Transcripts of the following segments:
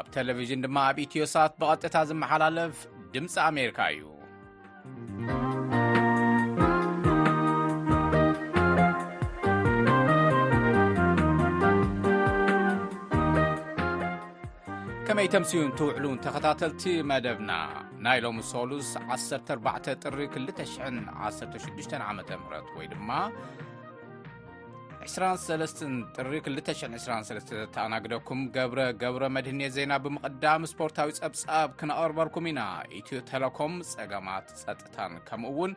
ኣብ ተለቪዥን ድማ ኣብ ኢትዮሳት ብቐጥታ ዝመሓላለፍ ድምፂ ኣሜሪካ እዩ ከመይ ተምስዩን ትውዕሉን ተኸታተልቲ መደብና ናይ ሎሚ ሶሉስ 14 ጥሪ 216 ዓ ም ወይ ድማ 23 ጥሪ 223 ዘተኣናግደኩም ገብረ ገብረ መድህን ዜና ብምቕዳም ስፖርታዊ ጸብጻብ ክነቕርበልኩም ኢና ኢትዮ ቴለኮም ጸገማት ጸጥታን ከምኡ እውን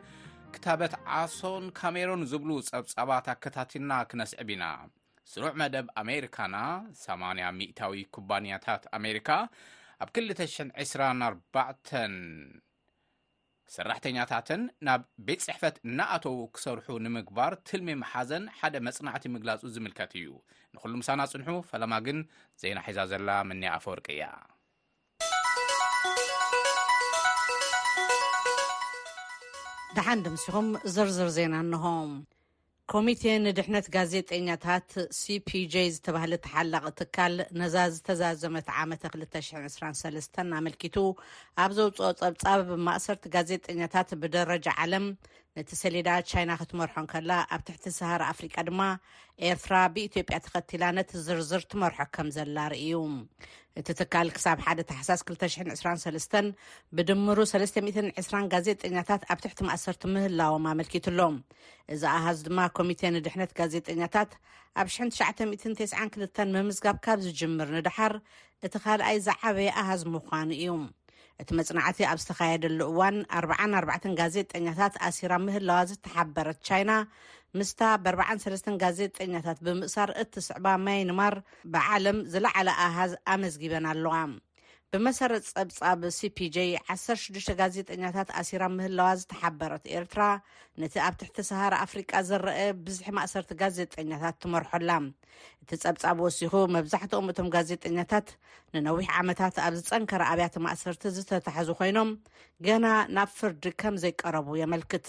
ክታበት ዓሶን ካሜሮን ዝብሉ ጸብጻባት ኣከታቲልና ክነስዕብ ኢና ስሩዕ መደብ ኣሜሪካና 80 ሚእታዊ ኩባንያታት ኣሜሪካ ኣብ 224 ሰራሕተኛታተን ናብ ቤት ጽሕፈት እናኣተዉ ክሰርሑ ንምግባር ትልሚ ምሓዘን ሓደ መጽናዕቲ ምግላጹ ዝምልከት እዩ። ንኹሉ ምሳና ጽንሑ፣ ፈለማ ግን ዜና ሒዛ ዘላ ምንያ ኣፈወርቂ እያ። ደሓን ድምሲኹም ዝርዝር ዜና እንሆ። ኮሚቴ ንድሕነት ጋዜጠኛታት፣ CPJ፣ ዝተባህለ ተሓላቒ ትካል ነዛ ዝተዛዘመት ዓመተ ክልተ ሽሕን ዕስራን ሰለስተን ኣመልኪቱ ኣብ ዘውጽኦ ጸብጻብ፣ ማእሰርቲ ጋዜጠኛታት ብደረጃ ዓለም ነቲ ሰሌዳ ቻይና ክትመርሖ እንከላ፣ ኣብ ትሕቲ ሰሃራ ኣፍሪቃ ድማ ኤርትራ ብኢትዮጵያ ተኸቲላ ነቲ ዝርዝር ትመርሖ ከም ዘላ ኣርእዩ። እቲ ትካል ክሳብ ሓደ ታሕሳስ ክልተ ሽሕን ዕስራን ሰለስተን ብድምሩ ሰለስተ ሚእትን ዕስራን ጋዜጠኛታት ኣብ ትሕቲ ማእሰርቲ ምህላዎም ኣመልኪቱ ኣሎ። እዚ ኣሃዝ ድማ ኮሚቴ ንድሕነት ጋዜጠኛታት ኣብ ሽሕን ትሽዓተ ሚእትን ቴስዓን ክልተን ምምዝጋብ ካብ ዝጅምር ንደሓር እቲ ካልኣይ ዝዓበየ ኣሃዝ ምዃኑ እዩ። እቲ መጽናዕቲ ኣብ ዝተኻየደሉ እዋን ኣርብዓን ኣርባዕተን ጋዜጠኛታት ኣሲራ ምህላዋ ዝተሓበረት ቻይና ምስታ በርብዓን ሰለስተን ጋዜጠኛታት ብምእሳር እትስዕባ ማይንማር ብዓለም ዝለዓለ ኣሃዝ ኣመዝጊበን ኣለዋ። ብመሰረት ጸብጻብ ሲፒጀይ፣ ዓሰርተ ሽዱሽተ ጋዜጠኛታት ኣሲራ ምህላዋ ዝተሓበረት ኤርትራ፣ ነቲ ኣብ ትሕቲ ሰሃራ ኣፍሪቃ ዝረኣ ብዝሒ ማእሰርቲ ጋዜጠኛታት ትመርሖ ኣላ። እቲ ጸብጻብ ወሲኹ፣ መብዛሕትኦም እቶም ጋዜጠኛታት ንነዊሕ ዓመታት ኣብ ዝጸንከረ ኣብያተ ማእሰርቲ ዝተታሕዙ ኮይኖም፣ ገና ናብ ፍርዲ ከም ዘይቀረቡ የመልክት።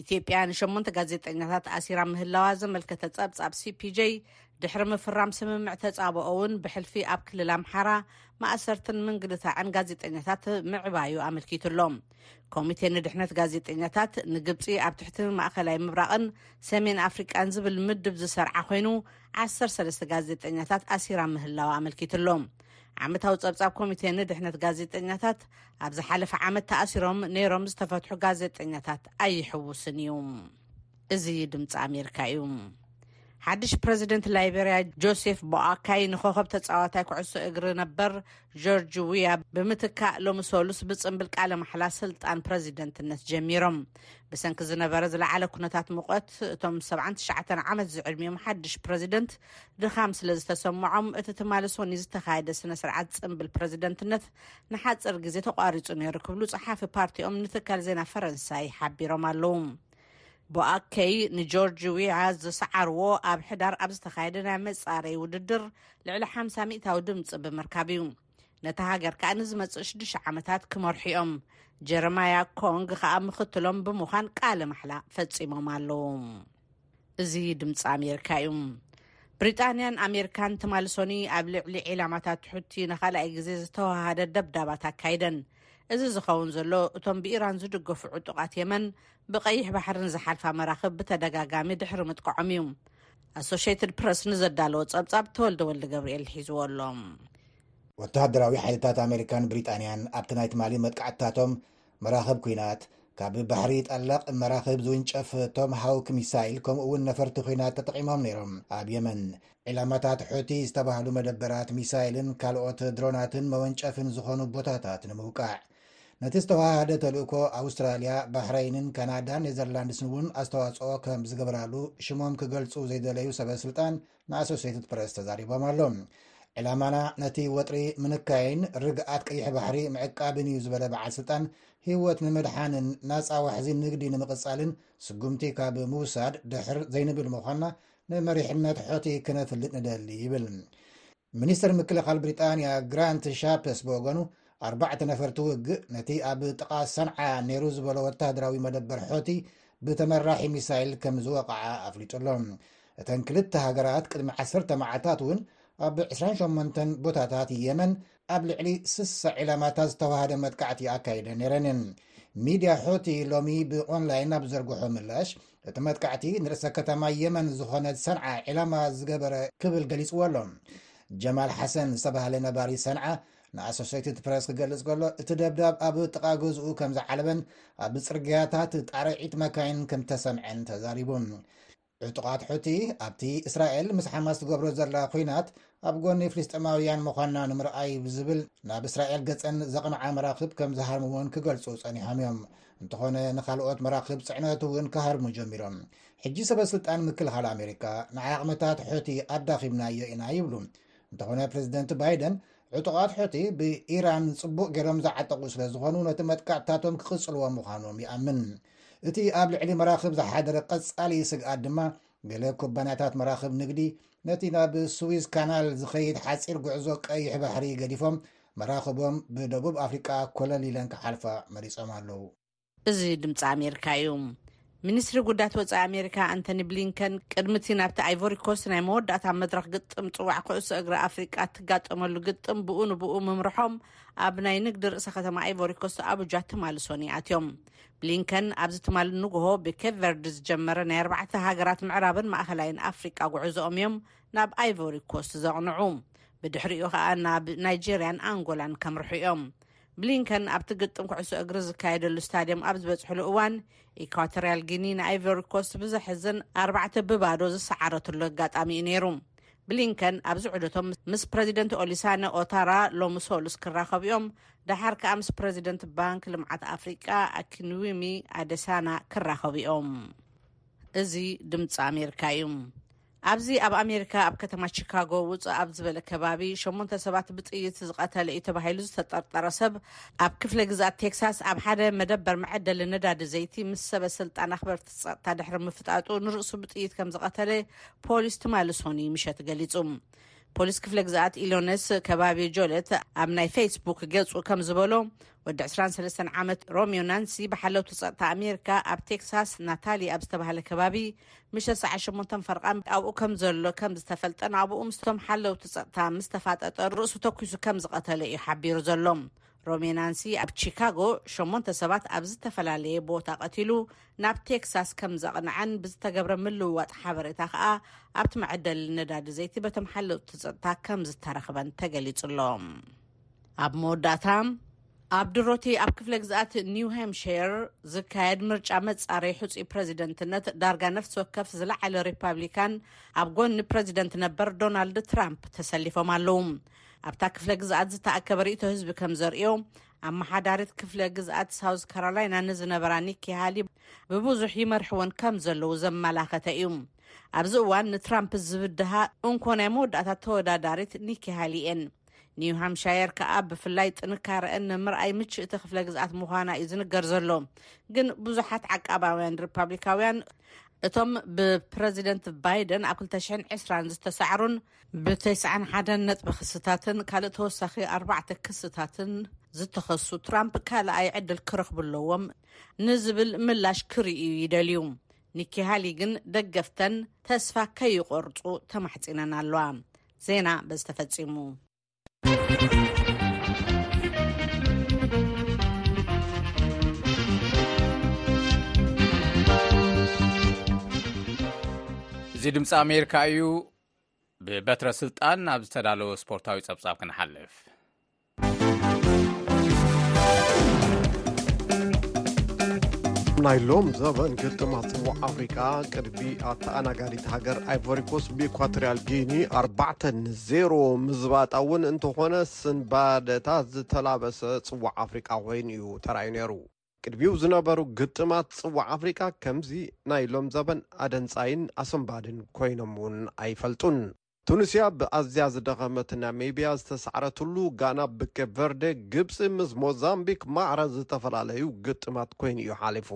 ኢትዮጵያ ንሸሞንተ ጋዜጠኛታት ኣሲራ ምህላዋ ዘመልከተ ጸብጻብ ሲፒጀይ ድሕሪ ምፍራም ስምምዕ ተጻብኦ እውን ብሕልፊ ኣብ ክልል ኣምሓራ ማእሰርትን ምንግልታዕን ጋዜጠኛታት ምዕባዩ ኣመልኪቱ ኣሎ ኮሚቴ ንድሕነት ጋዜጠኛታት ንግብፂ ኣብ ትሕቲ ማእኸላይ ምብራቕን ሰሜን ኣፍሪቃን ዝብል ምድብ ዝሰርዓ ኮይኑ ዓሰርተ ሰለስተ ጋዜጠኛታት ኣሲራ ምህላዋ ኣመልኪቱ ኣሎ ዓመታዊ ጸብጻብ ኮሚቴ ንድሕነት ጋዜጠኛታት ኣብ ዝሓለፈ ዓመት ተኣሲሮም ነይሮም ዝተፈትሑ ጋዜጠኛታት ኣይሕውስን እዩ። እዚ ድምፂ ኣሜሪካ እዩ። ሓድሽ ፕረዚደንት ላይቤርያ ጆሴፍ ቦኣካይ ንኮኸብ ተፃዋታይ ኩዕሶ እግሪ ነበር ጆርጅ ውያ ብምትካእ ሎሚ ሰሉስ ብፅምብል ቃለ ማሕላ ስልጣን ፕረዚደንትነት ጀሚሮም ብሰንኪ ዝነበረ ዝለዓለ ኩነታት ሙቐት እቶም 79 ዓመት ዝዕድሚኦም ሓድሽ ፕረዚደንት ድኻም ስለ ዝተሰምዖም እቲ ትማሊ ሶኒ ዝተኻየደ ስነ ስርዓት ጽምብል ፕረዚደንትነት ንሓጽር ግዜ ተቋሪጹ ነይሩ ክብሉ ጸሓፊ ፓርቲኦም ንትካል ዜና ፈረንሳይ ሓቢሮም ኣለዉ። ቦኣከይ ንጆርጅ ዊዓ ዝሰዓርዎ ኣብ ሕዳር ኣብ ዝተኻየደ ናይ መጻረይ ውድድር ልዕሊ ሓምሳ ሚእታዊ ድምፂ ብምርካብ እዩ ነታ ሃገር ከዓ ንዝመፅእ ሽዱሽተ ዓመታት ክመርሑ እዮም ጀረማያ ኮንግ ከዓ ምኽትሎም ብምዃን ቃለ ማሕላ ፈፂሞም ኣለዉ እዚ ድምፂ ኣሜሪካ እዩ። ብሪጣንያን ኣሜሪካን ትማሊ ሶኑይ ኣብ ልዕሊ ዒላማታት ሑቲ ንካልኣይ ግዜ ዝተወሃሃደ ደብዳባት ኣካይደን። እዚ ዝኸውን ዘሎ እቶም ብኢራን ዝድገፉ ዕጡቓት የመን ብቀይሕ ባሕሪ ንዝሓልፋ መራኽብ ብተደጋጋሚ ድሕሪ ምጥቅዖም እዩ። ኣሶሽትድ ፕረስ ንዘዳለዎ ጸብጻብ ተወልደ ወልደ ገብርኤል ሒዝዎ ኣሎ። ወተሃደራዊ ሓይልታት ኣሜሪካን ብሪጣንያን ኣብቲ ናይ ትማሊ መጥቃዕትታቶም መራኽብ ኲናት፣ ካብ ባሕሪ ጠለቕ መራኽብ ዝውንጨፍ ቶምሃውክ ሚሳይል ከምኡ'ውን ነፈርቲ ኲናት ተጠቒሞም ነይሮም። ኣብ የመን፣ ዒላማታት ሑቲ ዝተባህሉ መደበራት ሚሳይልን ካልኦት ድሮናትን መወንጨፍን ዝዀኑ ቦታታት ንምውቃዕ፣ ነቲ ዝተወሃሃደ ተልእኮ ኣውስትራልያ፣ ባሕረይንን ካናዳን ኔዘርላንድስን'ውን ኣስተዋጽኦ ከም ዝገብራሉ ሽሞም ክገልጹ ዘይደለዩ ሰበስልጣን ንኣሶሴይትድ ፕረስ ተዛሪቦም ኣሎ ዕላማና ነቲ ወጥሪ ምንካይን ርግኣት ቀይሕ ባሕሪ ምዕቃብን እዩ ዝበለ በዓል ስልጣን ህወት ንምድሓንን ናፃ ዋሕዚ ንግዲ ንምቕፃልን ስጉምቲ ካብ ምውሳድ ድሕር ዘይንብል ምዃንና ንመሪሕነት ሖቲ ክነፍልጥ ንደሊ ይብል ሚኒስትር ምክልኻል ብሪጣንያ ግራንት ሻፕስ ብወገኑ ኣርባዕተ ነፈርቲ ውግእ ነቲ ኣብ ጥቓ ሰንዓ ነይሩ ዝበሎ ወተሃደራዊ መደበር ሖቲ ብተመራሒ ሚሳይል ከም ዝወቕዓ ኣፍሊጡ ኣሎ እተን ክልተ ሃገራት ቅድሚ ዓሰርተ መዓልታት እውን ኣብ ዕስራን ሸሞንተን ቦታታት የመን ኣብ ልዕሊ ስሳ ዒላማታት ዝተዋሃደ መጥቃዕቲ ኣካይደ ነይረን እየን ሚድያ ሑቲ ሎሚ ብኦንላይን ኣብ ዘርግሖ ምላሽ እቲ መጥቃዕቲ ንርእሰ ከተማ የመን ዝኾነት ሰንዓ ዒላማ ዝገበረ ክብል ገሊጽዎ ኣሎ ጀማል ሓሰን ዝተባሃለ ነባሪ ሰንዓ ንኣሶሴትድ ፕረስ ክገልጽ ከሎ እቲ ደብዳብ ኣብ ጥቓ ገዝኡ ከም ዝዓለበን ኣብ ጽርግያታት ጣርዒት መካይን ከም ተሰምዐን ተዛሪቡ ዕጡቓት ሑቲ ኣብቲ እስራኤል ምስ ሓማስ ትገብሮ ዘላ ኲናት ኣብ ጎኒ ፍልስጥማውያን ምዃንና ንምርኣይ ብዝብል ናብ እስራኤል ገጸን ዘቕንዓ መራኽብ ከም ዝሃርምዎን ክገልጹ ጸኒሖም እዮም እንተኾነ ንካልኦት መራኽብ ጽዕነት እውን ክሃርሙ ጀሚሮም ሕጂ ሰበስልጣን ምክልኻል ኣሜሪካ ንዓቕምታት ሑቲ ኣዳኺምናዮ ኢና ይብሉ እንተኾነ ፕሬዚደንት ባይደን ዕጡቓት ሑቲ ብኢራን ጽቡቕ ገይሮም ዝዓጠቑ ስለ ዝኾኑ ነቲ መጥቃዕትታቶም ክቕጽልዎ ምዃኖም ይኣምን እቲ ኣብ ልዕሊ መራኽብ ዝሓደረ ቀጻሊ ስግኣት ድማ፣ ገለ ኩባንያታት መራኽብ ንግዲ ነቲ ናብ ስዊዝ ካናል ዝኸይድ ሓጺር ጉዕዞ ቀይሕ ባሕሪ ገዲፎም መራኽቦም ብደቡብ ኣፍሪቃ ኮለል ኢለን ክሓልፋ መሪጾም ኣለዉ። እዚ ድምጺ ኣሜሪካ እዩ። ሚኒስትሪ ጉዳያት ወጻኢ ኣሜሪካ ኣንቶኒ ብሊንከን ቅድሚ እቲ ናብቲ ኣይቮሪኮስ ናይ መወዳእታ መድረኽ ግጥም ጽዋዕ ኩዕሶ እግሪ ኣፍሪቃ እትጋጠመሉ ግጥም ብኡ ንብኡ ምምርሖም ኣብ ናይ ንግዲ ርእሰ ከተማ ኣይቮሪኮስ ኣቡጃ ተማልሶን ይኣትዮም። ብሊንከን ኣብዚ ትማሊ ንጉሆ ብኬፕ ቨርዲ ዝጀመረ ናይ ኣርባዕተ ሃገራት ምዕራብን ማእኸላይን ኣፍሪቃ ጉዕዞኦም እዮም ናብ ኣይቮሪ ኮስት ዘቕንዑ። ብድሕሪኡ ከኣ ናብ ናይጀርያን ኣንጎላን ከምርሑ እዮም። ብሊንከን ኣብቲ ግጥም ኩዕሶ እግሪ ዝካየደሉ ስታድየም ኣብ ዝበጽሕሉ እዋን ኢኳቶርያል ጊኒ ንኣይቮሪ ኮስት ብዘሕዝን ኣርባዕተ ብባዶ ዝሰዓረትሉ ኣጋጣሚ እዩ ነይሩ። ብሊንከን ኣብዚ ዑደቶም ምስ ፕረዚደንት ኦሊሳነ ኦታራ ሎሚ ሰሉስ ክራኸቡ እዮም። ደሓር ከኣ ምስ ፕረዚደንት ባንኪ ልምዓት ኣፍሪቃ ኣኪንዊሚ ኣደሳና ክራኸቡ እዮም። እዚ ድምፂ ኣሜሪካ እዩ። ኣብዚ ኣብ ኣሜሪካ ኣብ ከተማ ቺካጎ ውፅእ ኣብ ዝበለ ከባቢ ሸሞንተ ሰባት ብጥይት ዝቐተለ እዩ ተባሂሉ ዝተጠርጠረ ሰብ ኣብ ክፍለ ግዝኣት ቴክሳስ ኣብ ሓደ መደበር መዐደሊ ነዳዲ ዘይቲ ምስ ሰበ ስልጣን ኣኽበርቲ እቲ ፀጥታ ድሕሪ ምፍጣጡ ንርእሱ ብጥይት ከም ዝቐተለ ፖሊስ ትማሊ ሶኒ ምሸት ገሊጹ። ፖሊስ ክፍለ ግዝኣት ኢሎነስ ከባቢ ጆለት ኣብ ናይ ፌስቡክ ገጹ ከም ዝበሎ ወዲ 23 ዓመት ሮሚዮ ናንሲ ብሓለውቲ ፀጥታ ኣሜሪካ ኣብ ቴክሳስ ናታሊ ኣብ ዝተባሃለ ከባቢ ምሸት ሰዓ 8 ፈርቓ ኣብኡ ከም ዘሎ ከም ዝተፈልጠን ኣብኡ ምስቶም ሓለውቲ ፀጥታ ምስ ተፋጠጠ ርእሱ ተኲሱ ከም ዝቐተለ እዩ ሓቢሩ ዘሎ። ሮሜ ናንሲ ኣብ ቺካጎ ሸሞንተ ሰባት ኣብ ዝተፈላለየ ቦታ ቀቲሉ ናብ ቴክሳስ ከም ዘቕንዐን ብዝተገብረ ምልውዋጥ ሓበሬታ ከኣ ኣብቲ መዐደሊ ነዳዲ ዘይቲ በቶም ሓለውቲ ጸጥታ ከም ዝተረኽበን ተገሊጹ ኣሎ ኣብ መወዳእታ ኣብ ድሮቲ ኣብ ክፍለ ግዝኣት ኒው ሃምሽር ዝካየድ ምርጫ መጻሪ ሕፁይ ፕረዚደንትነት ዳርጋ ነፍሲ ወከፍ ዝለዓለ ሪፓብሊካን ኣብ ጎኒ ፕረዚደንት ነበር ዶናልድ ትራምፕ ተሰሊፎም ኣለዉ ኣብታ ክፍለ ግዝኣት ዝተኣከበ ርእይቶ ህዝቢ ከም ዘርእዮ፣ ኣመሓዳሪት ክፍለ ግዝኣት ሳውዝ ካሮላይና ንዝነበራ ኒኪ ሃሊ ብብዙሕ ይመርሕወን ከም ዘለዉ ዘመላኸተ እዩ። ኣብዚ እዋን ንትራምፕ ዝብድሃ እንኮ ናይ መወዳእታ ተወዳዳሪት ኒኪ ሃሊ እየን። ኒው ሃምሻየር ከኣ ብፍላይ ጥንካረአን ንምርኣይ ምችእቲ ክፍለ ግዝኣት ምዃና እዩ ዝንገር ዘሎ። ግን ብዙሓት ዓቃባውያን ሪፓብሊካውያን እቶም ብፕረዚደንት ባይደን ኣብ 2020 ዝተሳዕሩን ብ ተስዓን ሓደን ነጥቢ ክስታትን ካልእ ተወሳኺ ኣርባዕተ ክስታትን ዝተኸሱ ትራምፕ ካልኣይ ዕድል ክረኽቡ ኣለዎም ንዝብል ምላሽ ክርእዩ ይደልዩ። ኒኪ ሃሊ ግን ደገፍተን ተስፋ ከይቖርጹ ተማሕጺነን ኣለዋ። ዜና በዚ ተፈጺሙ። እዚ ድምፂ ኣሜሪካ እዩ ብበትረ ስልጣን ናብ ዝተዳለወ ስፖርታዊ ፀብፃብ ክንሓልፍ ናይ ሎም ዘበን ግጥማ ፅቡዕ ኣፍሪቃ ቅድቢ ኣተኣናጋዲት ሃገር ኣይቮሪኮስ ብኢኳቶርያል ጊኒ ኣርባዕተ ዜሮ ምዝባጣ እውን እንተኾነ ስንባደታት ዝተላበሰ ጽዋዕ ኣፍሪቃ ኮይኑ እዩ ተራእዩ ነይሩ። ቅድሚኡ ዝነበሩ ግጥማት ጽዋዕ ኣፍሪቃ ከምዚ ናይ ሎምዘበን ኣደንጻይን ኣሰንባድን ኮይኖም እውን ኣይፈልጡን። ቱኒስያ ብኣዝያ ዝደኸመት ናሚብያ ዝተሳዕረትሉ፣ ጋና ብኬፕ ቨርደ፣ ግብጺ ምስ ሞዛምቢክ ማዕረ ዝተፈላለዩ ግጥማት ኮይኑ እዩ ሓሊፉ።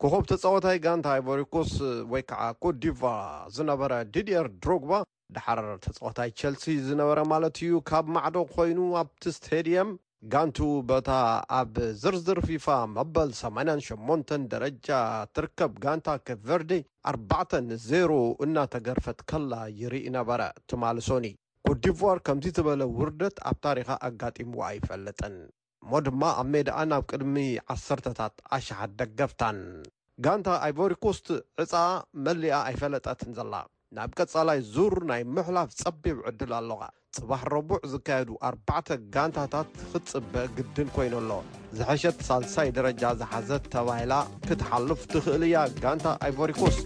ኮኾብ ተጻዋታይ ጋንታ ኣይቮሪኮስ ወይ ከዓ ኮትዲቫ ዝነበረ ዲድየር ድሮግባ ድሓር ተጻዋታይ ቸልሲ ዝነበረ ማለት እዩ፣ ካብ ማዕዶ ኮይኑ ኣብቲ ስቴድየም ጋንትኡ በታ ኣብ ዝርዝር ፊፋ መበል ሰማንያን ሸሞንተን ደረጃ ትርከብ ጋንታ ኬፕ ቨርዴ ኣርባዕተ ን ዜሮ እናተገርፈት ከላ ይርኢ ነበረ። ትማሊ ሶኑይ ኮትዲቭዋር ከምዚ ዝበለ ውርደት ኣብ ታሪኻ ኣጋጢምዋ ኣይፈልጥን። እሞ ድማ ኣብ ሜዳኣን ኣብ ቅድሚ ዓሰርተታት ኣሽሓት ደገፍታን። ጋንታ ኣይቮሪኮስት ዕጻኣ መሊኣ ኣይፈለጠትን ዘላ። ናብ ቀጻላይ ዙር ናይ ምሕላፍ ጸቢብ ዕድል ኣሎዋ። ጽባሕ ረቡዕ ዝካየዱ ኣርባዕተ ጋንታታት ክትጽበ ግድን ኮይኑ ኣሎ። ዝሐሸት ሳልሳይ ደረጃ ዝሓዘት ተባሂላ ክትሓልፍ ትኽእል እያ ጋንታ ኣይቮሪኮስ።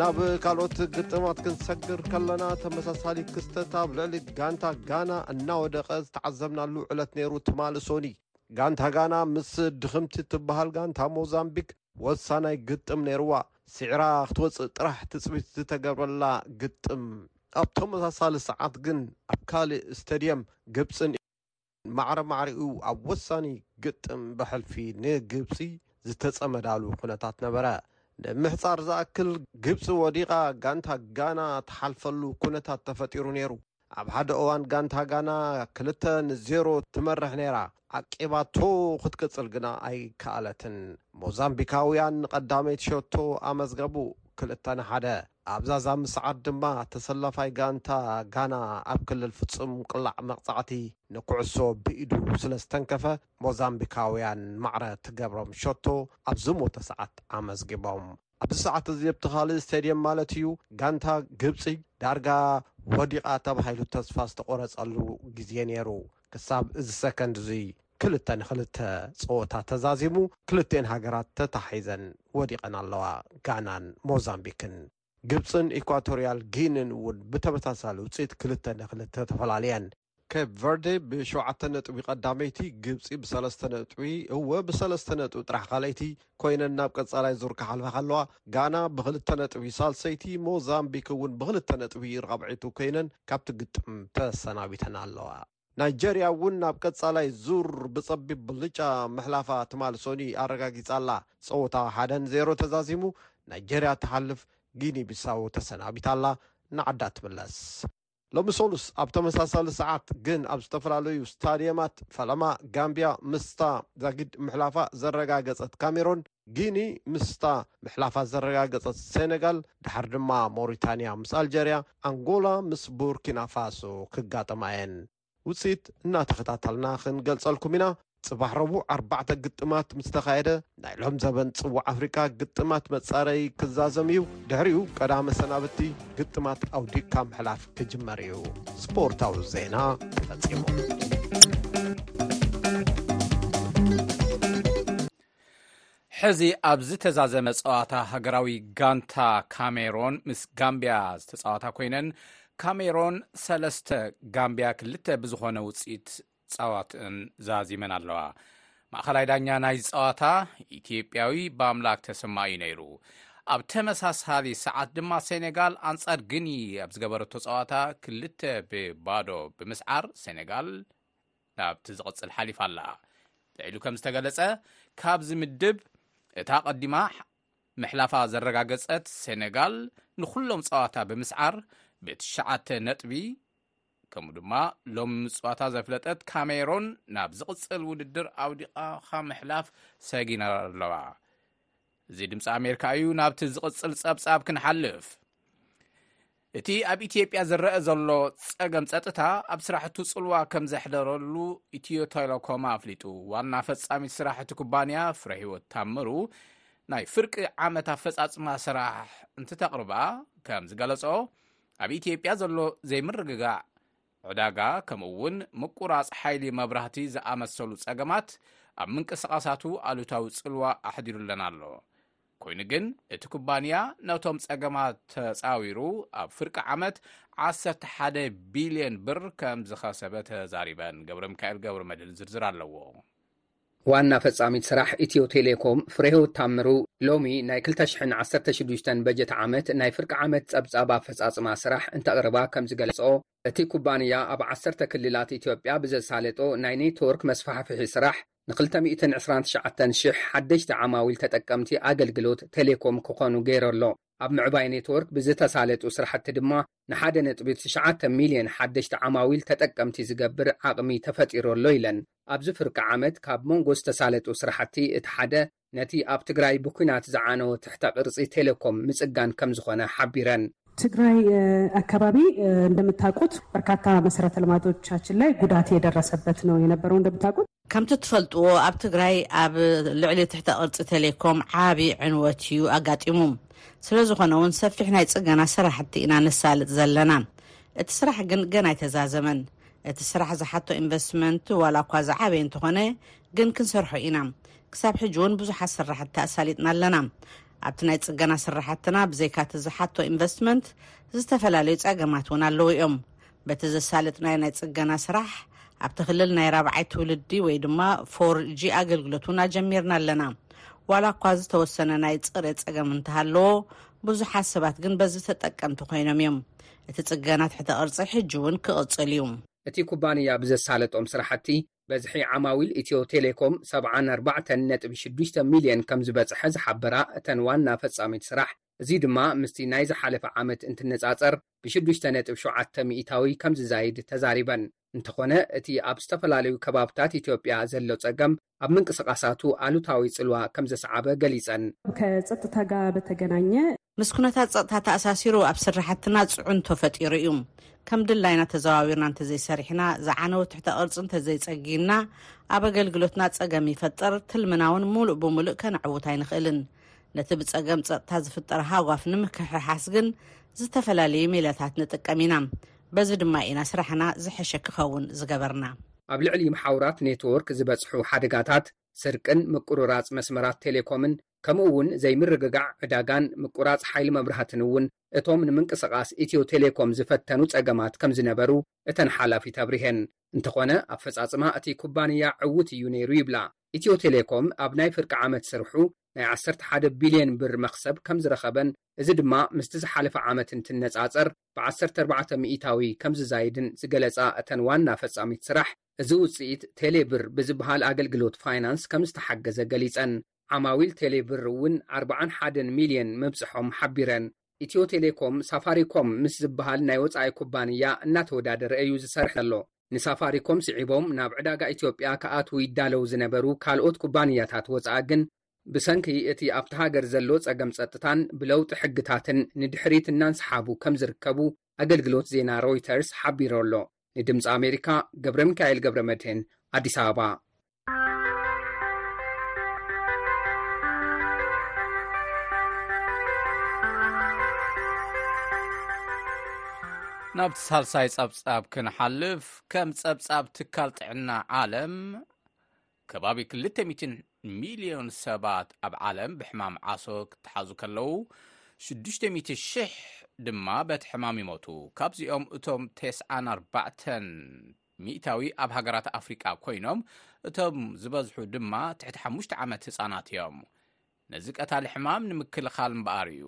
ናብ ካልኦት ግጥማት ክንሰግር ከለና ተመሳሳሊ ክስተት ኣብ ልዕሊ ጋንታ ጋና እናወደቐ ዝተዓዘብናሉ ዕለት ነይሩ ትማሊ ሶኒ ጋንታ ጋና ምስ ድኽምቲ ትበሃል ጋንታ ሞዛምቢክ ወሳናይ ግጥም ነይርዋ ስዒራ ክትወፅእ ጥራሕ ትፅቢት ዝተገብረላ ግጥም ኣብ ተመሳሳሊ ሰዓት ግን ኣብ ካልእ ስተድየም ግብፅን ማዕረ ማዕሪኡ ኣብ ወሳኒ ግጥም ብሕልፊ ንግብጺ ዝተጸመዳሉ ኩነታት ነበረ። ንምሕጻር ዝኣክል ግብጺ ወዲቓ ጋንታ ጋና ትሓልፈሉ ኩነታት ተፈጢሩ ነይሩ። ኣብ ሓደ እዋን ጋንታ ጋና ክልተ ን ዜሮ ትመርሕ ነይራ። ዓቂባቶ ክትቅጽል ግና ኣይከኣለትን። ሞዛምቢካውያን ንቀዳመይቲ ሸቶ ኣመዝገቡ፣ ክልተ ን ሓደ። ኣብ ዛዛ ምስዓር ድማ ተሰላፋይ ጋንታ ጋና ኣብ ክልል ፍጹም ቅላዕ መቕጻዕቲ ንኩዕሶ ብኢዱ ስለ ዝተንከፈ ሞዛምቢካውያን ማዕረ ትገብሮም ሸቶ ኣብ ዝሞተ ሰዓት ኣመዝጊቦም። ኣብዚ ሰዓት እዚ ኣብቲ ካልእ ስቴድየም ማለት እዩ ጋንታ ግብጺ ዳርጋ ወዲቓ ተባሂሉ ተስፋ ዝተቖረጸሉ ግዜ ነይሩ። ክሳብ እዚ ሰከንድ እዙይ ክልተ ንክልተ ፀወታ ተዛዚሙ ክልቲኤን ሃገራት ተተሓሒዘን ወዲቐን ኣለዋ። ጋናን ሞዛምቢክን። ግብፅን ኢኳቶሪያል ጊንን እውን ብተመሳሳሊ ውፅኢት ክልተ ንክልተ ተፈላሊየን። ኬፕ ቨርዴ ብሸውዓተ ነጥቢ ቐዳመይቲ፣ ግብፂ ብሰለስተ ነጥቢ እወ ብሰለስተ ነጥቢ ጥራሕ ኻልኣይቲ፣ ኮይነን ናብ ቀፃላይ ዙር ክሓልፋ ከለዋ ጋና ብክልተ ነጥቢ ሳልሰይቲ ሞዛምቢክ እውን ብክልተ ነጥቢ ራብዐይቲ ኮይነን ካብቲ ግጥም ተሰናቢተን ኣለዋ። ናይጀርያ እውን ናብ ቀፃላይ ዙር ብፀቢብ ብልጫ ምሕላፋ ትማል ሶኑይ ኣረጋጊፃ ኣላ። ፀወታ ሓደ ን ዜሮ ተዛዚሙ ናይጀርያ ትሓልፍ ጊኒ ቢሳዎ ተሰናቢታ ኣላ ንዓዳ ትምለስ። ሎሚ ሰሉስ ኣብ ተመሳሳሊ ሰዓት ግን ኣብ ዝተፈላለዩ ስታድየማት ፈለማ ጋምቢያ ምስታ ዛጊድ ምሕላፋ ዘረጋገጸት ካሜሮን፣ ጊኒ ምስታ ምሕላፋ ዘረጋገጸት ሴነጋል፣ ደሓር ድማ ሞሪታንያ ምስ ኣልጀርያ፣ ኣንጎላ ምስ ቡርኪናፋሶ ክጋጠማ እየን። ውጽኢት እናተኸታተልና ክንገልጸልኩም ኢና። ጽባሕ ረቡዕ ኣርባዕተ ግጥማት ምስ ተኻየደ ናይ ሎም ዘበን ጽዋዕ ኣፍሪቃ ግጥማት መጻረዪ ክዛዘም እዩ። ድሕሪኡ ቀዳመ ሰናብቲ ግጥማት ኣውዲቕካ ምሕላፍ ክጅመር እዩ። ስፖርታዊ ዜና ተፈጺሙ። ሕዚ ኣብ ዝተዛዘመ ጸዋታ ሃገራዊ ጋንታ ካሜሮን ምስ ጋምብያ ዝተጻዋታ ኮይነን ካሜሮን ሰለስተ ጋምብያ ክልተ ብዝኾነ ውፅኢት ጻዋትእን ዛዚመን ኣለዋ ማእኸላይ ዳኛ ናይ ጸዋታ ኢትዮጵያዊ ብኣምላክ ተሰማ እዩ ነይሩ ኣብ ተመሳሳሊ ሰዓት ድማ ሴኔጋል ኣንጻር ግኒ ኣብ ዝገበረቶ ጸዋታ ክልተ ብባዶ ብምስዓር ሴኔጋል ናብቲ ዝቕጽል ሓሊፋ ኣላ። ልዕሉ ከም ዝተገለጸ ካብዚ ምድብ እታ ቀዲማ ምሕላፋ ዘረጋገጸት ሴነጋል ንዅሎም ጸዋታ ብምስዓር ብትሽዓተ ነጥቢ ከምኡ ድማ ሎሚ ምጽዋታ ዘፍለጠት ካሜሮን ናብ ዝቕጽል ውድድር ኣውዲቓኻ ምሕላፍ ሰጊና ኣለዋ። እዚ ድምፂ ኣሜሪካ እዩ ናብቲ ዝቕፅል ፀብፃብ ክንሓልፍ እቲ ኣብ ኢትዮጵያ ዝረአ ዘሎ ፀገም ፀጥታ ኣብ ስራሕቱ ፅልዋ ከም ዘሕደረሉ ኢትዮ ቴሌኮም ኣፍሊጡ ዋና ፈፃሚት ስራሕ እቲ ኩባንያ ፍረ ህይወት ታምሩ ናይ ፍርቂ ዓመት ኣፈፃፅማ ስራሕ እንትተቕርባ ከም ዝገለፆ ኣብ ኢትዮጵያ ዘሎ ዘይምርግጋዕ ዕዳጋ ከምኡ'ውን ምቁራጽ ሓይሊ መብራህቲ ዝኣመሰሉ ጸገማት ኣብ ምንቅስቓሳቱ ኣሉታዊ ጽልዋ ኣሕዲሩለን ኣሎ። ኮይኑ ግን እቲ ኩባንያ ነቶም ጸገማት ተጻዊሩ ኣብ ፍርቂ ዓመት ዓሰርተ ሓደ ቢልዮን ብር ከም ዝኸሰበ ተዛሪበን። ገብረሚካኤል ገብረመድህን ዝርዝር ኣለዎ። ዋና ፈፃሚት ስራሕ ኢትዮ ቴሌኮም ፍሬህይወት ታምሩ ሎሚ ናይ ክልተ ሽሕን ዓሰርተ ሽዱሽተን በጀት ዓመት ናይ ፍርቂ ዓመት ፀብፃብ ኣፈፃፅማ ስራሕ እንተቕርባ ከምዝገለፀኦ እቲ ኩባንያ ኣብ ዓሰርተ ክልላት ኢትዮጵያ ብዘሳለጦ ናይ ኔትወርክ መስፋሕፍሒ ስራሕ ንክልተ ሚእትን ዕስራን ትሽዓተን ሽሕ ሓደሽቲ ዓማዊል ተጠቀምቲ ኣገልግሎት ቴሌኮም ክኾኑ ገይሩ ኣሎ። ኣብ ምዕባይ ኔትወርክ ብዝተሳለጡ ስራሕቲ ድማ ንሓደ ነጥቢ ትሽዓተ ሚልየን ሓደሽቲ ዓማዊል ተጠቀምቲ ዝገብር ዓቕሚ ተፈጢሩ ኣሎ ኢለን። ኣብዚ ፍርቂ ዓመት ካብ ሞንጎ ዝተሳለጡ ስራሕቲ እቲ ሓደ ነቲ ኣብ ትግራይ ብኲናት ዝዓነወ ትሕተ ቅርፂ ቴሌኮም ምፅጋን ከምዝኾነ ሓቢረን። ትግራይ ኣካባቢ እንደምታቁት በርካታ መሰረተ ልማቶቻችን ላይ ጉዳት የደረሰበት ነው የነበረው እንደምታቁት። ከምቲ እትፈልጥዎ ኣብ ትግራይ ኣብ ልዕሊ ትሕተ ቅርፂ ቴሌኮም ዓቢ ዕንወት እዩ ኣጋጢሙ። ስለዝኾነ እውን ሰፊሕ ናይ ፅገና ስራሕቲ ኢና ነሳልጥ ዘለና። እቲ ስራሕ ግን ገና ኣይተዛዘመን። እቲ ስራሕ ዝሓቶ ኢንቨስትመንት ዋላ እኳ ዝዓበየ እንተኾነ ግን ክንሰርሖ ኢና። ክሳብ ሕጂ እውን ብዙሓት ስራሕቲ ኣሳሊጥና ኣለና። ኣብቲ ናይ ፅገና ስራሕትና ብዘይካ እቲ ዝሓቶ ኢንቨስትመንት ዝተፈላለዩ ፀገማት እውን ኣለዉ እዮም። በቲ ዘሳለጥናዮ ናይ ፅገና ስራሕ ኣብቲ ክልል ናይ ራብዓይ ትውልዲ ወይ ድማ ፎርጂ ኣገልግሎት እውን ኣጀሚርና ኣለና። ዋላ እኳ ዝተወሰነ ናይ ፅሬት ፀገም እንተሃለዎ ብዙሓት ሰባት ግን በዚ ተጠቀምቲ ኮይኖም እዮም። እቲ ፅገና ትሕተ ቅርፂ ሕጂ እውን ክቕፅል እዩ። እቲ ኩባንያ ብዘሳለጦም ስራሕቲ በዝሒ ዓማዊል ኢትዮ ቴሌኮም ሰብዓን ኣርባዕተን ነጥቢ ሽዱሽተ ሚልየን ከምዝበፅሐ ዝሓበራ እተን ዋና ፈፃሚት ስራሕ፣ እዙይ ድማ ምስቲ ናይ ዝሓለፈ ዓመት እንትነፃፀር ብሽዱሽተ ነጥቢ ሸውዓተ ሚኢታዊ ከምዝዛይድ ተዛሪበን። እንተኾነ እቲ ኣብ ዝተፈላለዩ ከባብታት ኢትዮጵያ ዘሎ ፀገም ኣብ ምንቅስቓሳቱ ኣሉታዊ ፅልዋ ከምዘስዓበ ገሊፀን። ከፀጥታ ጋር በተገናኘ። ምስ ኩነታት ፀጥታ ተኣሳሲሩ ኣብ ስራሕትና ፅዕንቶ ፈጢሩ እዩ። ከም ድላይና ተዘዋዊርና እንተዘይሰሪሕና፣ ዝዓነዉ ትሕተ ቅርፂ እንተዘይፀጊንና ኣብ ኣገልግሎትና ፀገም ይፈጥር፣ ትልምና እውን ሙሉእ ብሙሉእ ከነዕውት ኣይንኽእልን። ነቲ ብጸገም ጸጥታ ዝፍጠር ሃጓፍ ንምክሕርሓስ ግን ዝተፈላለዩ ሜላታት ንጥቀም ኢና። በዚ ድማ ኢና ስራሕና ዝሐሸ ክኸውን ዝገበርና። ኣብ ልዕሊ መሓውራት ኔትዎርክ ዝበጽሑ ሓደጋታት፣ ስርቅን ምቁርራጽ መስመራት ቴሌኮምን፣ ከምኡ'ውን ዘይምርግጋዕ ዕዳጋን ምቁራጽ ሓይሊ መብራህትን እውን እቶም ንምንቅስቓስ ኢትዮ ቴሌኮም ዝፈተኑ ጸገማት ከምዝነበሩ እተን ሓላፊት ኣብሪሀን። እንተኾነ ኣፈጻጽማ እቲ ኩባንያ ዕዉት እዩ ነይሩ ይብላ። ኢትዮ ቴሌኮም ኣብ ናይ ፍርቂ ዓመት ስርሑ ናይ ዓሰርተ ሓደ ቢልየን ብር መኽሰብ ከምዝረኸበን እዚ ድማ ምስቲ ዝሓለፈ ዓመት እንትነፃፀር ብዓሰርተ ኣርባዕተ ሚኢታዊ ከምዝዛይድን ዝገለፃ እተን ዋና ፈፃሚት ስራሕ እዚ ውፅኢት ቴሌ ብር ብዝበሃል ኣገልግሎት ፋይናንስ ከምዝተሓገዘ ገሊፀን። ዓማዊል ቴሌ ብር እውን ኣርብዓን ሓደን ሚልየን ምብፅሖም ሓቢረን። ኢትዮ ቴሌኮም ሳፋሪኮም ምስ ዝበሃል ናይ ወጻኢ ኩባንያ እናተወዳደረ እዩ ዝሰርሕ ዘሎ። ንሳፋሪኮም ስዒቦም ናብ ዕዳጋ ኢትዮጵያ ክኣትዉ ይዳለዉ ዝነበሩ ካልኦት ኩባንያታት ወጻኢ ግን ብሰንኪ እቲ ኣብታ ሃገር ዘሎ ጸገም ጸጥታን ብለውጢ ሕግታትን ንድሕሪት እናንሰሓቡ ከም ዝርከቡ ኣገልግሎት ዜና ሮይተርስ ሓቢሮ ኣሎ። ንድምጺ ኣሜሪካ ገብረሚካኤል ገብረመድህን ኣዲስ ኣበባ። ናብቲ ሳልሳይ ጸብጻብ ክንሓልፍ ከም ጸብጻብ ትካል ጥዕና ዓለም ከባቢ ክልተ ሚትን ሚልዮን ሰባት ኣብ ዓለም ብሕማም ዓሶ ክተሓዙ ከለዉ ሽዱሽተ ሚእቲ ሽሕ ድማ በቲ ሕማም ይሞቱ ካብዚኦም እቶም ቴስዓን ኣርባዕተን ሚእታዊ ኣብ ሃገራት ኣፍሪቃ ኮይኖም እቶም ዝበዝሑ ድማ ትሕቲ ሓሙሽተ ዓመት ህፃናት እዮም ነዚ ቀታሊ ሕማም ንምክልኻል እምበኣር እዩ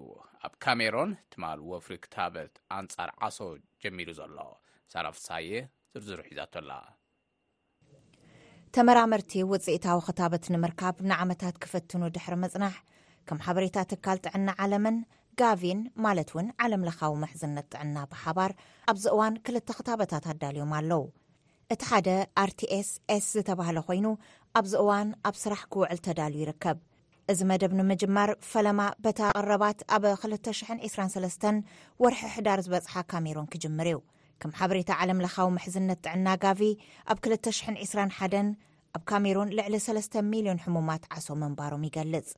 ኣብ ካሜሮን ትማል ወፍሪ ክታበት ኣንጻር ዓሶ ጀሚሩ ዘሎ ሳራ ፍሳየ ዝርዝሩ ሒዛቶ ኣላ ተመራመርቲ ውፅኢታዊ ክታበት ንምርካብ ንዓመታት ክፍትኑ ድሕሪ ምፅናሕ ከም ሓበሬታ ትካል ጥዕና ዓለምን ጋቪን ማለት እውን ዓለም ለኻዊ ምሕዝነት ጥዕና ብሓባር ኣብዚ እዋን ክልተ ክታበታት ኣዳልዮም ኣለው እቲ ሓደ ኣርቲስ ኤስ ዝተባህለ ኮይኑ ኣብዚ እዋን ኣብ ስራሕ ክውዕል ተዳልዩ ይርከብ እዚ መደብ ንምጅማር ፈለማ በታ ቅረባት ኣብ 223 ወርሒ ሕዳር ዝበፅሓ ካሜሮን ክጅምር እዩ ከም ሓበሬታ ዓለም ለኻዊ ምሕዝነት ጥዕና ጋቪ ኣብ 221 ኣብ ካሜሩን ልዕሊ 3 ሚልዮን ሕሙማት ዓሶ ምንባሮም ይገልጽ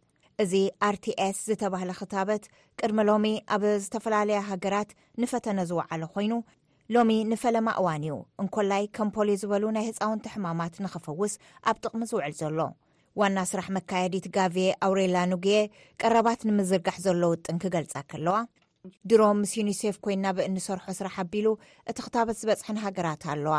እዚ ኣርቲስ ዝተባህለ ክታበት ቅድሚ ሎሚ ኣብ ዝተፈላለያ ሃገራት ንፈተነ ዝወዓለ ኮይኑ ሎሚ ንፈለማ እዋን እዩ እንኮላይ ከም ፖሊዮ ዝበሉ ናይ ህፃውንቲ ሕማማት ንኽፍውስ ኣብ ጥቕሚ ዝውዕል ዘሎ ዋና ስራሕ መካየዲት ጋቪ ኣውሬላ ኑግየ ቀረባት ንምዝርጋሕ ዘሎ ውጥን ክገልፃ ከለዋ ድሮ ምስ ዩኒሴፍ ኮይና ብእንሰርሖ ስራሕ ኣቢሉ እቲ ክታበት ዝበፅሐን ሃገራት ኣለዋ።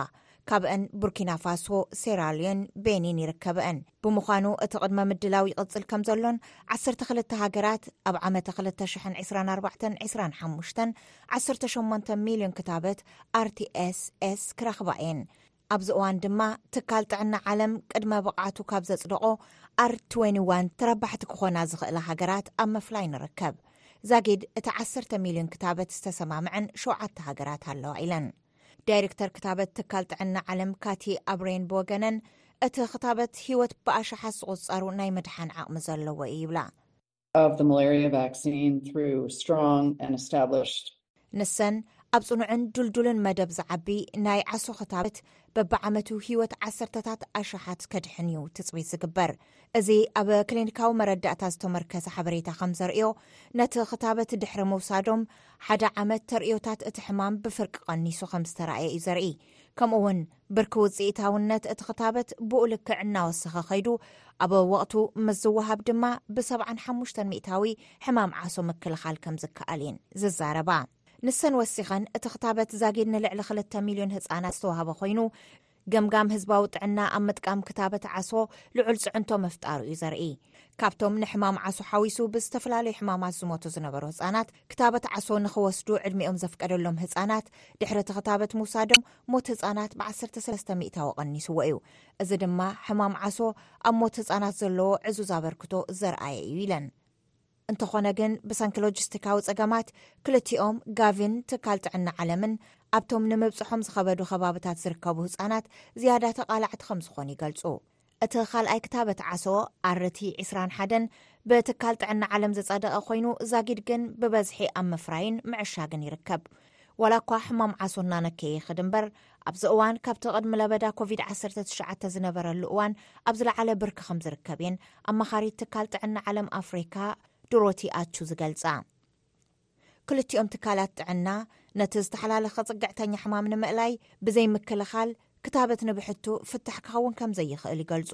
ካብአን ቡርኪናፋሶ፣ ሴራልዮን፣ ቤኒን ይርከበአን። ብምዃኑ እቲ ቅድመ ምድላው ይቕፅል ከም ዘሎን ዓሰርተ ክልተ ሃገራት ኣብ ዓመተ ክልተ ሽሕን ዕስራን ኣርባዕተን ዕስራን ሓሙሽተን ዓሰርተ ሸሞንተ ሚልዮን ክታበት RTSS ክረኽባ እየን። ኣብዚ እዋን ድማ ትካል ጥዕና ዓለም ቅድመ ብቕዓቱ ካብ ዘጽደቖ ኣር ትወኒ ዋን ተረባሕቲ ክኾና ዝኽእላ ሃገራት ኣብ ምፍላይ ንርከብ ዛጊድ እቲ ዓሰርተ ሚልዮን ክታበት ዝተሰማምዐን ሸውዓተ ሃገራት ኣለዋ ኢለን ዳይሬክተር ክታበት ትካል ጥዕና ዓለም ካቲ ኣብሬን ብወገነን እቲ ክታበት ህይወት ብኣሽሓት ዝቝጸሩ ናይ ምድሓን ዓቕሚ ዘለዎ እዩ ይብላ of the malaria vaccine through strong and established ንሰን ኣብ ጽኑዕን ዱልዱልን መደብ ዝዓቢ ናይ ዓሶ ክታበት በብዓመቱ ህይወት ዓሰርተታት ኣሸሓት ከድሕን እዩ ትፅቢት ዝግበር እዚ ኣብ ክሊኒካዊ መረዳእታ ዝተመርከሰ ሓበሬታ ከም ዘርእዮ ነቲ ክታበት ድሕሪ ምውሳዶም ሓደ ዓመት ተርእዮታት እቲ ሕማም ብፍርቂ ቀኒሱ ከም ዝተረእየ እዩ ዘርኢ ከምኡ እውን ብርኪ ውፅኢታውነት እቲ ክታበት ብኡ ልክዕ እናወሰኸ ኸይዱ ኣብ ወቕቱ ምስ ዝወሃብ ድማ ብ 75 ሚእታዊ ሕማም ዓሶ ምክልኻል ከም ዝከኣል እየን ዝዛረባ ንሰን ወሲኸን እቲ ክታበት ዛጊድ ንልዕሊ 2 ሚልዮን ህፃናት ዝተዋህበ ኮይኑ ገምጋም ህዝባዊ ጥዕና ኣብ ምጥቃም ክታበት ዓሶ ልዑል ፅዕንቶ ምፍጣሩ እዩ ዘርኢ ካብቶም ንሕማም ዓሶ ሓዊሱ ብዝተፈላለዩ ሕማማት ዝሞቱ ዝነበሩ ህፃናት ክታበት ዓሶ ንኽወስዱ ዕድሚኦም ዘፍቀደሎም ህፃናት ድሕሪ እቲ ክታበት ምውሳዶም ሞት ህፃናት ብ13 ሚታዊ ቐኒስዎ እዩ። እዚ ድማ ሕማም ዓሶ ኣብ ሞት ህፃናት ዘለዎ ዕዙዝ ኣበርክቶ ዘርኣየ እዩ ኢለን። እንተኾነ ግን ብሰንኪ ሎጂስቲካዊ ፀገማት ክልቲኦም ጋቪን ትካል ጥዕና ዓለምን ኣብቶም ንምብፅሖም ዝኸበዱ ከባብታት ዝርከቡ ህፃናት ዝያዳ ተቓላዕቲ ከምዝኾኑ ይገልፁ። እቲ ካልኣይ ክታበት ዓሶ፣ RT ዕስራን ሓደን፣ ብትካል ጥዕና ዓለም ዝጸደቐ ኮይኑ፣ ዛጊድ ግን ብበዝሒ ኣብ ምፍራይን ምዕሻግን ይርከብ። ዋላ እኳ ሕማም ዓሶ እናነከየ ይኽድ እምበር፣ ኣብዚ እዋን ካብቲ ቅድሚ ለበዳ ኮቪድ ዓሰርተ ትሽዓተ ዝነበረሉ እዋን ኣብ ዝለዓለ ብርኪ ከም ዝርከብ እየን ኣማኻሪት ትካል ጥዕና ዓለም ኣፍሪካ ዶሮቲ ኣቹ ዝገልጻ። ክልቲኦም ትካላት ጥዕና፣ ነቲ ዝተሓላለኸ ጽግዕተኛ ሕማም ንምእላይ ብዘይ ምክልኻል ክታበት ንብሕቱ ፍታሕ ክኸውን ከም ዘይኽእል ይገልጹ።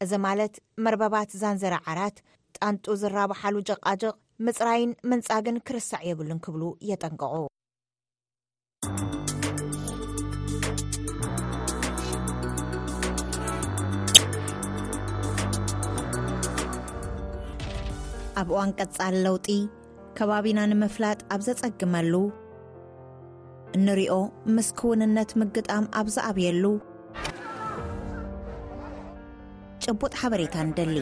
እዚ ማለት መርበባት ዛንዚራ ዓራት፣ ጣንጡ ዝራብሓሉ ጀቓጀቕ፣ ምጽራይን ምንጻግን ክርሳዕ የብሉን ክብሉ የጠንቅቑ። ኣብ እዋን ቀጻሊ ለውጢ ከባቢና ንምፍላጥ ኣብ ዘጸግመሉ እንሪኦ ምስ ክውንነት ምግጣም ኣብ ዝኣብየሉ ጭቡጥ ሓበሬታ ንደሊ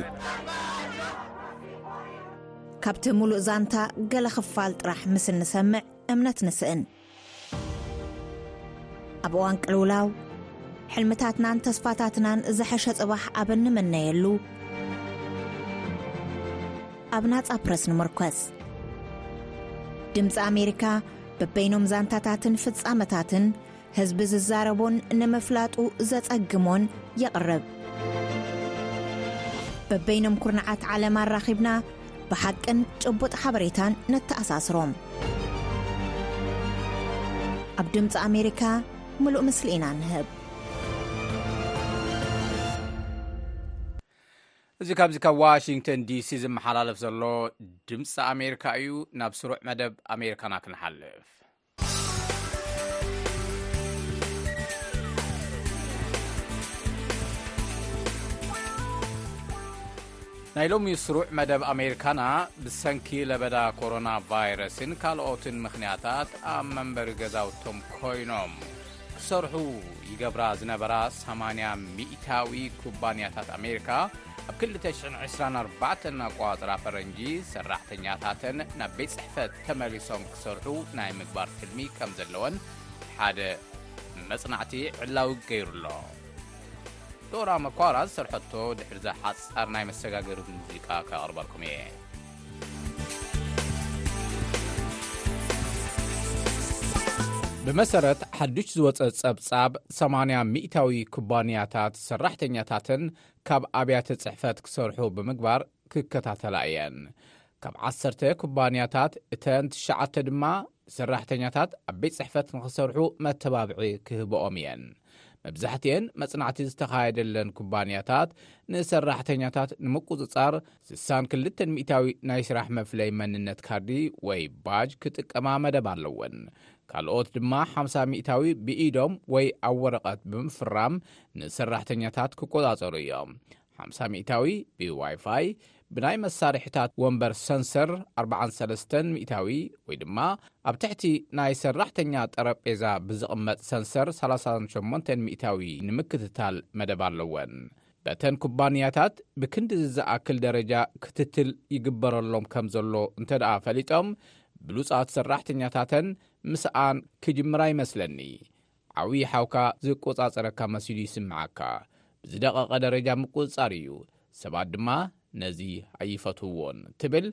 ካብቲ ሙሉእ ዛንታ ገለ ክፋል ጥራሕ ምስ እንሰምዕ እምነት ንስእን ኣብ እዋን ቅልውላው ሕልምታትናን ተስፋታትናን ዝሐሸ ጽባሕ ኣብ እንምነየሉ ኣብ ናጻ ፕረስ ንምርኮስ ድምፂ ኣሜሪካ በበይኖም ዛንታታትን ፍጻመታትን ህዝቢ ዝዛረቦን ንምፍላጡ ዘጸግሞን የቕርብ። በበይኖም ኩርናዓት ዓለም ኣራኺብና ብሓቅን ጭቡጥ ሓበሬታን ነተኣሳስሮም። ኣብ ድምፂ ኣሜሪካ ምሉእ ምስሊ ኢና ንህብ። እዚ ካብዚ ካብ ዋሽንግተን ዲሲ ዝመሓላለፍ ዘሎ ድምፂ ኣሜሪካ እዩ ናብ ስሩዕ መደብ ኣሜሪካና ክንሓልፍ ናይ ሎሚ ስሩዕ መደብ ኣሜሪካና ብሰንኪ ለበዳ ኮሮና ቫይረስን ካልኦትን ምኽንያታት ኣብ መንበሪ ገዛውቶም ኮይኖም ክሰርሑ ይገብራ ዝነበራ 80 ሚእታዊ ኩባንያታት ኣሜሪካ ኣብ 224 ኣቋፅራ ፈረንጂ ሰራሕተኛታተን ናብ ቤት ፅሕፈት ተመሊሶም ክሰርሑ ናይ ምግባር ትልሚ ከም ዘለወን ሓደ መጽናዕቲ ዕላዊ ገይሩ ኣሎ። ዶራ መኳራ ዝሰርሐቶ ድሕሪዛ ሓጻር ናይ መሰጋገሪ ሙዚቃ ከቕርበልኩም እየ። ብመሰረት ሓዱሽ ዝወፀ ጸብጻብ 80 ሚእታዊ ኩባንያታት ሰራሕተኛታተን ካብ ኣብያተ ጽሕፈት ክሰርሑ ብምግባር ክከታተላ እየን። ካብ ዓሰርተ ኩባንያታት እተን ትሽዓተ ድማ ንሰራሕተኛታት ኣብ ቤት ጽሕፈት ንኽሰርሑ መተባብዒ ክህብኦም እየን። መብዛሕትኤን መጽናዕቲ ዝተኻየደለን ኩባንያታት ንሰራሕተኛታት ንምቁጽጻር ስሳን ክልተን ሚእታዊ ናይ ስራሕ መፍለይ መንነት ካርዲ ወይ ባጅ ክጥቀማ መደብ ኣለወን። ካልኦት ድማ ሓምሳ ሚእታዊ ብኢዶም ወይ ኣብ ወረቐት ብምፍራም ንሰራሕተኛታት ክቆጻጸሩ እዮም። ሓምሳ ሚእታዊ ብዋይፋይ፣ ብናይ መሳርሒታት ወንበር ሰንሰር ኣርብዓን ሰለስተን ሚእታዊ ወይ ድማ ኣብ ትሕቲ ናይ ሰራሕተኛ ጠረጴዛ ብዝቕመጥ ሰንሰር ሰላሳን ሸሞንተን ሚእታዊ ንምክትታል መደብ ኣለወን። በተን ኩባንያታት ብክንድዚ ዝኣክል ደረጃ ክትትል ይግበረሎም ከም ዘሎ እንተድኣ ፈሊጦም ብሉጻት ሰራሕተኛታተን ምስኣን ክጅምራ ይመስለኒ። ዓብዪ ሓውካ ዝቆጻጸረካ መሲሉ ይስምዓካ። ብዝደቐቐ ደረጃ ምቁጽጻር እዩ፣ ሰባት ድማ ነዚ ኣይፈትውዎን ትብል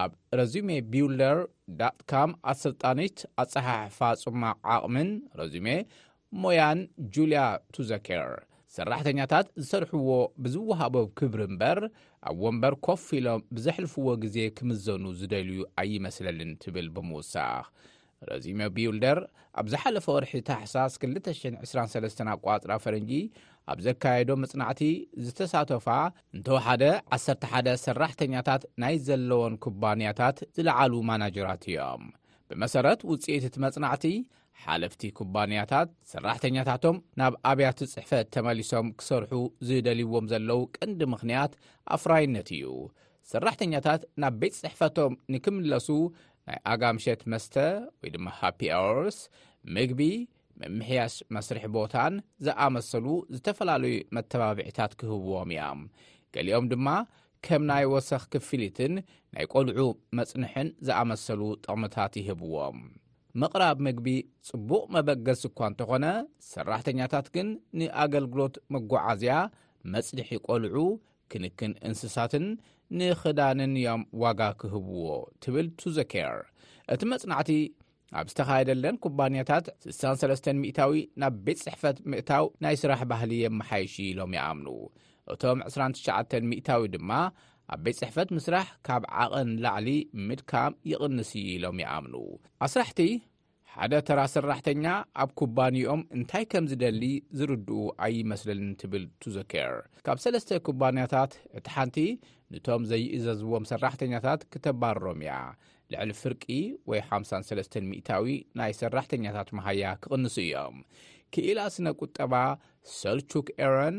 ኣብ ረዙሜቢውልደር ዳት ካም ኣሰልጣኒት ኣጸሓሕፋ ጽሟቕ ዓቕምን ረዙሜ ሞያን ጁልያ ቱዘኬር። ሰራሕተኛታት ዝሰርሕዎ ብዝወሃቦ ክብሪ እምበር ኣብ ወንበር ኮፍ ኢሎም ብዘሕልፍዎ ግዜ ክምዘኑ ዝደልዩ ኣይመስለንን ትብል ብምውሳኽ ረዚመ ቢውልደር ኣብ ዝሓለፈ ወርሒ ታሕሳስ 223 ኣቋፅራ ፈረንጂ ኣብ ዘካየዶ መጽናዕቲ ዝተሳተፋ እንተወሓደ 11 ሰራሕተኛታት ናይ ዘለዎን ኩባንያታት ዝለዓሉ ማናጀራት እዮም ብመሰረት ውፅኢት እቲ መጽናዕቲ ሓለፍቲ ኩባንያታት ሰራሕተኛታቶም ናብ ኣብያት ጽሕፈት ተመሊሶም ክሰርሑ ዝደልይዎም ዘለዉ ቀንዲ ምኽንያት ኣፍራይነት እዩ ሰራሕተኛታት ናብ ቤት ጽሕፈቶም ንክምለሱ ናይ ኣጋ ምሸት መስተ ወይ ድማ ሃፒ ኣወርስ ምግቢ ምምሕያሽ መስርሒ ቦታን ዝኣመሰሉ ዝተፈላለዩ መተባብዒታት ክህብዎም እያ ገሊኦም ድማ ከም ናይ ወሰኽ ክፍሊትን ናይ ቈልዑ መጽንሕን ዝኣመሰሉ ጥቕምታት ይህብዎም ምቕራብ ምግቢ ጽቡቕ መበገሲ እኳ እንተኾነ ሰራሕተኛታት ግን ንኣገልግሎት መጓዓዝያ መጽንሒ ቈልዑ ክንክን እንስሳትን ንኽዳንን እዮም ዋጋ ክህብዎ ትብል ቱዘኬር እቲ መጽናዕቲ ኣብ ዝተኻየደለን ኩባንያታት 63 ሚታዊ ናብ ቤት ጽሕፈት ምእታው ናይ ስራሕ ባህሊ የመሓይሽ ኢሎም ይኣምኑ እቶም 29 ሚታዊ ድማ ኣብ ቤት ጽሕፈት ምስራሕ ካብ ዓቐን ላዕሊ ምድካም ይቕንስ እዩ ኢሎም ይኣምኑ ኣስራሕቲ ሓደ ተራ ሰራሕተኛ ኣብ ኩባንይኦም እንታይ ከም ዝደሊ ዝርድኡ ኣይመስለንን ትብል ቱዘኬር ካብ ሰለስተ ኩባንያታት እቲ ሓንቲ ንቶም ዘይእዘዝዎም ሰራሕተኛታት ክተባርሮም እያ ልዕሊ ፍርቂ ወይ 53 ሚታዊ ናይ ሰራሕተኛታት መሃያ ክቕንሱ እዮም ክኢላ ስነ ቁጠባ ሰልቹክ ኤረን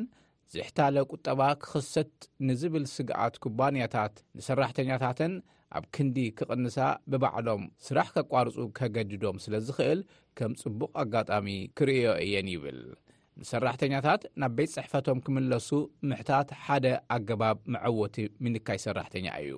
ዝሕታለ ቁጠባ ክኽሰት ንዝብል ስግኣት ኩባንያታት ንሰራሕተኛታተን ኣብ ክንዲ ክቕንሳ ብባዕሎም ስራሕ ከቋርፁ ከገድዶም ስለዝኽእል ከም ፅቡቕ ኣጋጣሚ ክርእይኦ እየን ይብል። ንሰራሕተኛታት ናብ ቤት ፅሕፈቶም ክምለሱ ምሕታት ሓደ ኣገባብ መዐወቲ ምንካይ ሰራሕተኛ እዩ።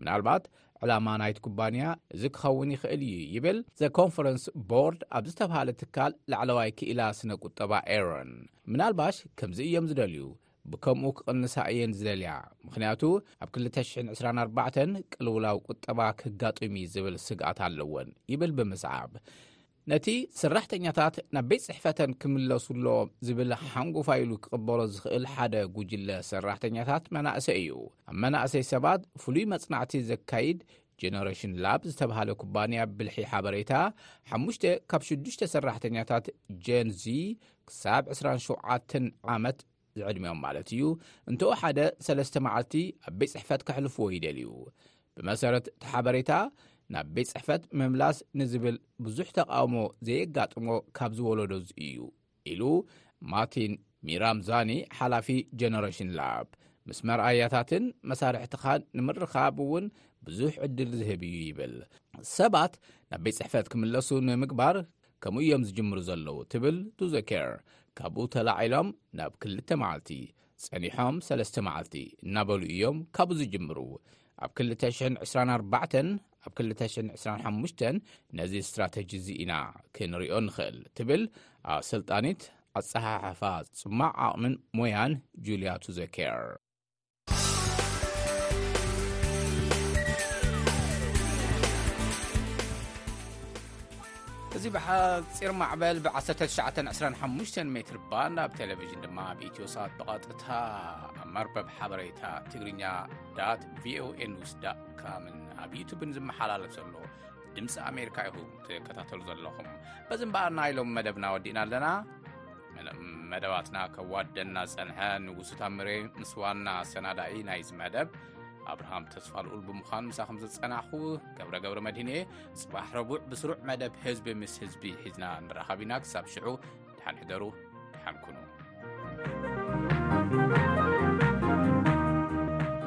ምናልባት ዕላማ ናይቲ ኩባንያ እዚ ክኸውን ይኽእል እዩ ይብል ዘ ኮንፈረንስ ቦርድ ኣብ ዝተብሃለ ትካል ላዕለዋይ ክኢላ ስነ ቁጠባ ኤሮን ምናልባሽ ከምዚ እዮም ዝደልዩ ብከምኡ ክቕንሳ እየን ዝደልያ ምኽንያቱ ኣብ 224 ቅልውላው ቁጠባ ክጋጥም እዩ ዝብል ስግኣት ኣለወን ይብል ብምስዓብ ነቲ ስራሕተኛታት ናብ ቤት ጽሕፈተን ክምለሱ ኣለዎም ዝብል ሓንጎፋይ ኢሉ ክቕበሎ ዝኽእል ሓደ ጉጅለ ሰራሕተኛታት መናእሰይ እዩ። ኣብ መናእሰይ ሰባት ፍሉይ መጽናዕቲ ዘካይድ ጀነሬሽን ላብ ዝተብሃለ ኩባንያ ብልሒ ሓበሬታ ሓሙሽተ ካብ ሽዱሽተ ሰራሕተኛታት ጀንዚ ክሳብ 27 ዓመት ዝዕድሚኦም ማለት እዩ እንተወሓደ ሰለስተ መዓልቲ ኣብ ቤት ጽሕፈት ከሕልፍዎ ይደልዩ ብመሰረት እቲ ሓበሬታ ናብ ቤት ጽሕፈት ምምላስ ንዝብል ብዙሕ ተቃውሞ ዘየጋጥሞ ካብ ዝወለዶ ዝ እዩ ኢሉ ማቲን ሚራምዛኒ ሓላፊ ጀነሬሽን ላብ ምስ መርኣያታትን መሳርሕትኻን ንምርኻብ እውን ብዙሕ ዕድል ዝህብ እዩ ይብል ሰባት ናብ ቤት ጽሕፈት ክምለሱ ንምግባር ከምኡ እዮም ዝጅምሩ ዘለዉ ትብል ዱዘኬር ካብኡ ተላዒሎም ናብ ክልተ መዓልቲ ጸኒሖም ሰለስተ መዓልቲ እናበሉ እዮም ካብኡ ዝጅምሩ ኣብ 224 ኣብ 225 ነዚ ስትራተጂ እዚ ኢና ክንሪኦ ንኽእል ትብል ኣሰልጣኒት ኣጸሓሓፋ ጽማዕ ዓቕምን ሞያን ጁልያ ቱዘኬር እዚ ብሓፂር ማዕበል ብ1925 ሜትር ባንድ ኣብ ቴሌቭዥን ድማ ኣብ ኢትዮ ሳት ብቐጥታ ኣብ መርበብ ሓበሬታ ትግርኛ ዳት ቪኦኤ ኒውስ ዳት ካምን ኣብ ዩቱብን ዝመሓላለፍ ዘሎ ድምፂ ኣሜሪካ ኢኹ ትከታተሉ ዘለኹም በዚ እምበኣር ናይሎም መደብና ወዲእና ኣለና መደባትና ከዋደና ዝጸንሐ ንጉሱ ታምሬ ምስ ዋና ኣሰናዳኢ ናይዚ መደብ ኣብርሃም ተስፋልኡል ብምዃን ምሳኹም ዝጸናኹ ገብረ ገብረ መድህን እየ ጽባሕ ረቡዕ ብስሩዕ መደብ ህዝቢ ምስ ህዝቢ ሒዝና ንራኸብ ኢና ክሳብ ሽዑ ድሓን ሕደሩ ድሓን ኩኑ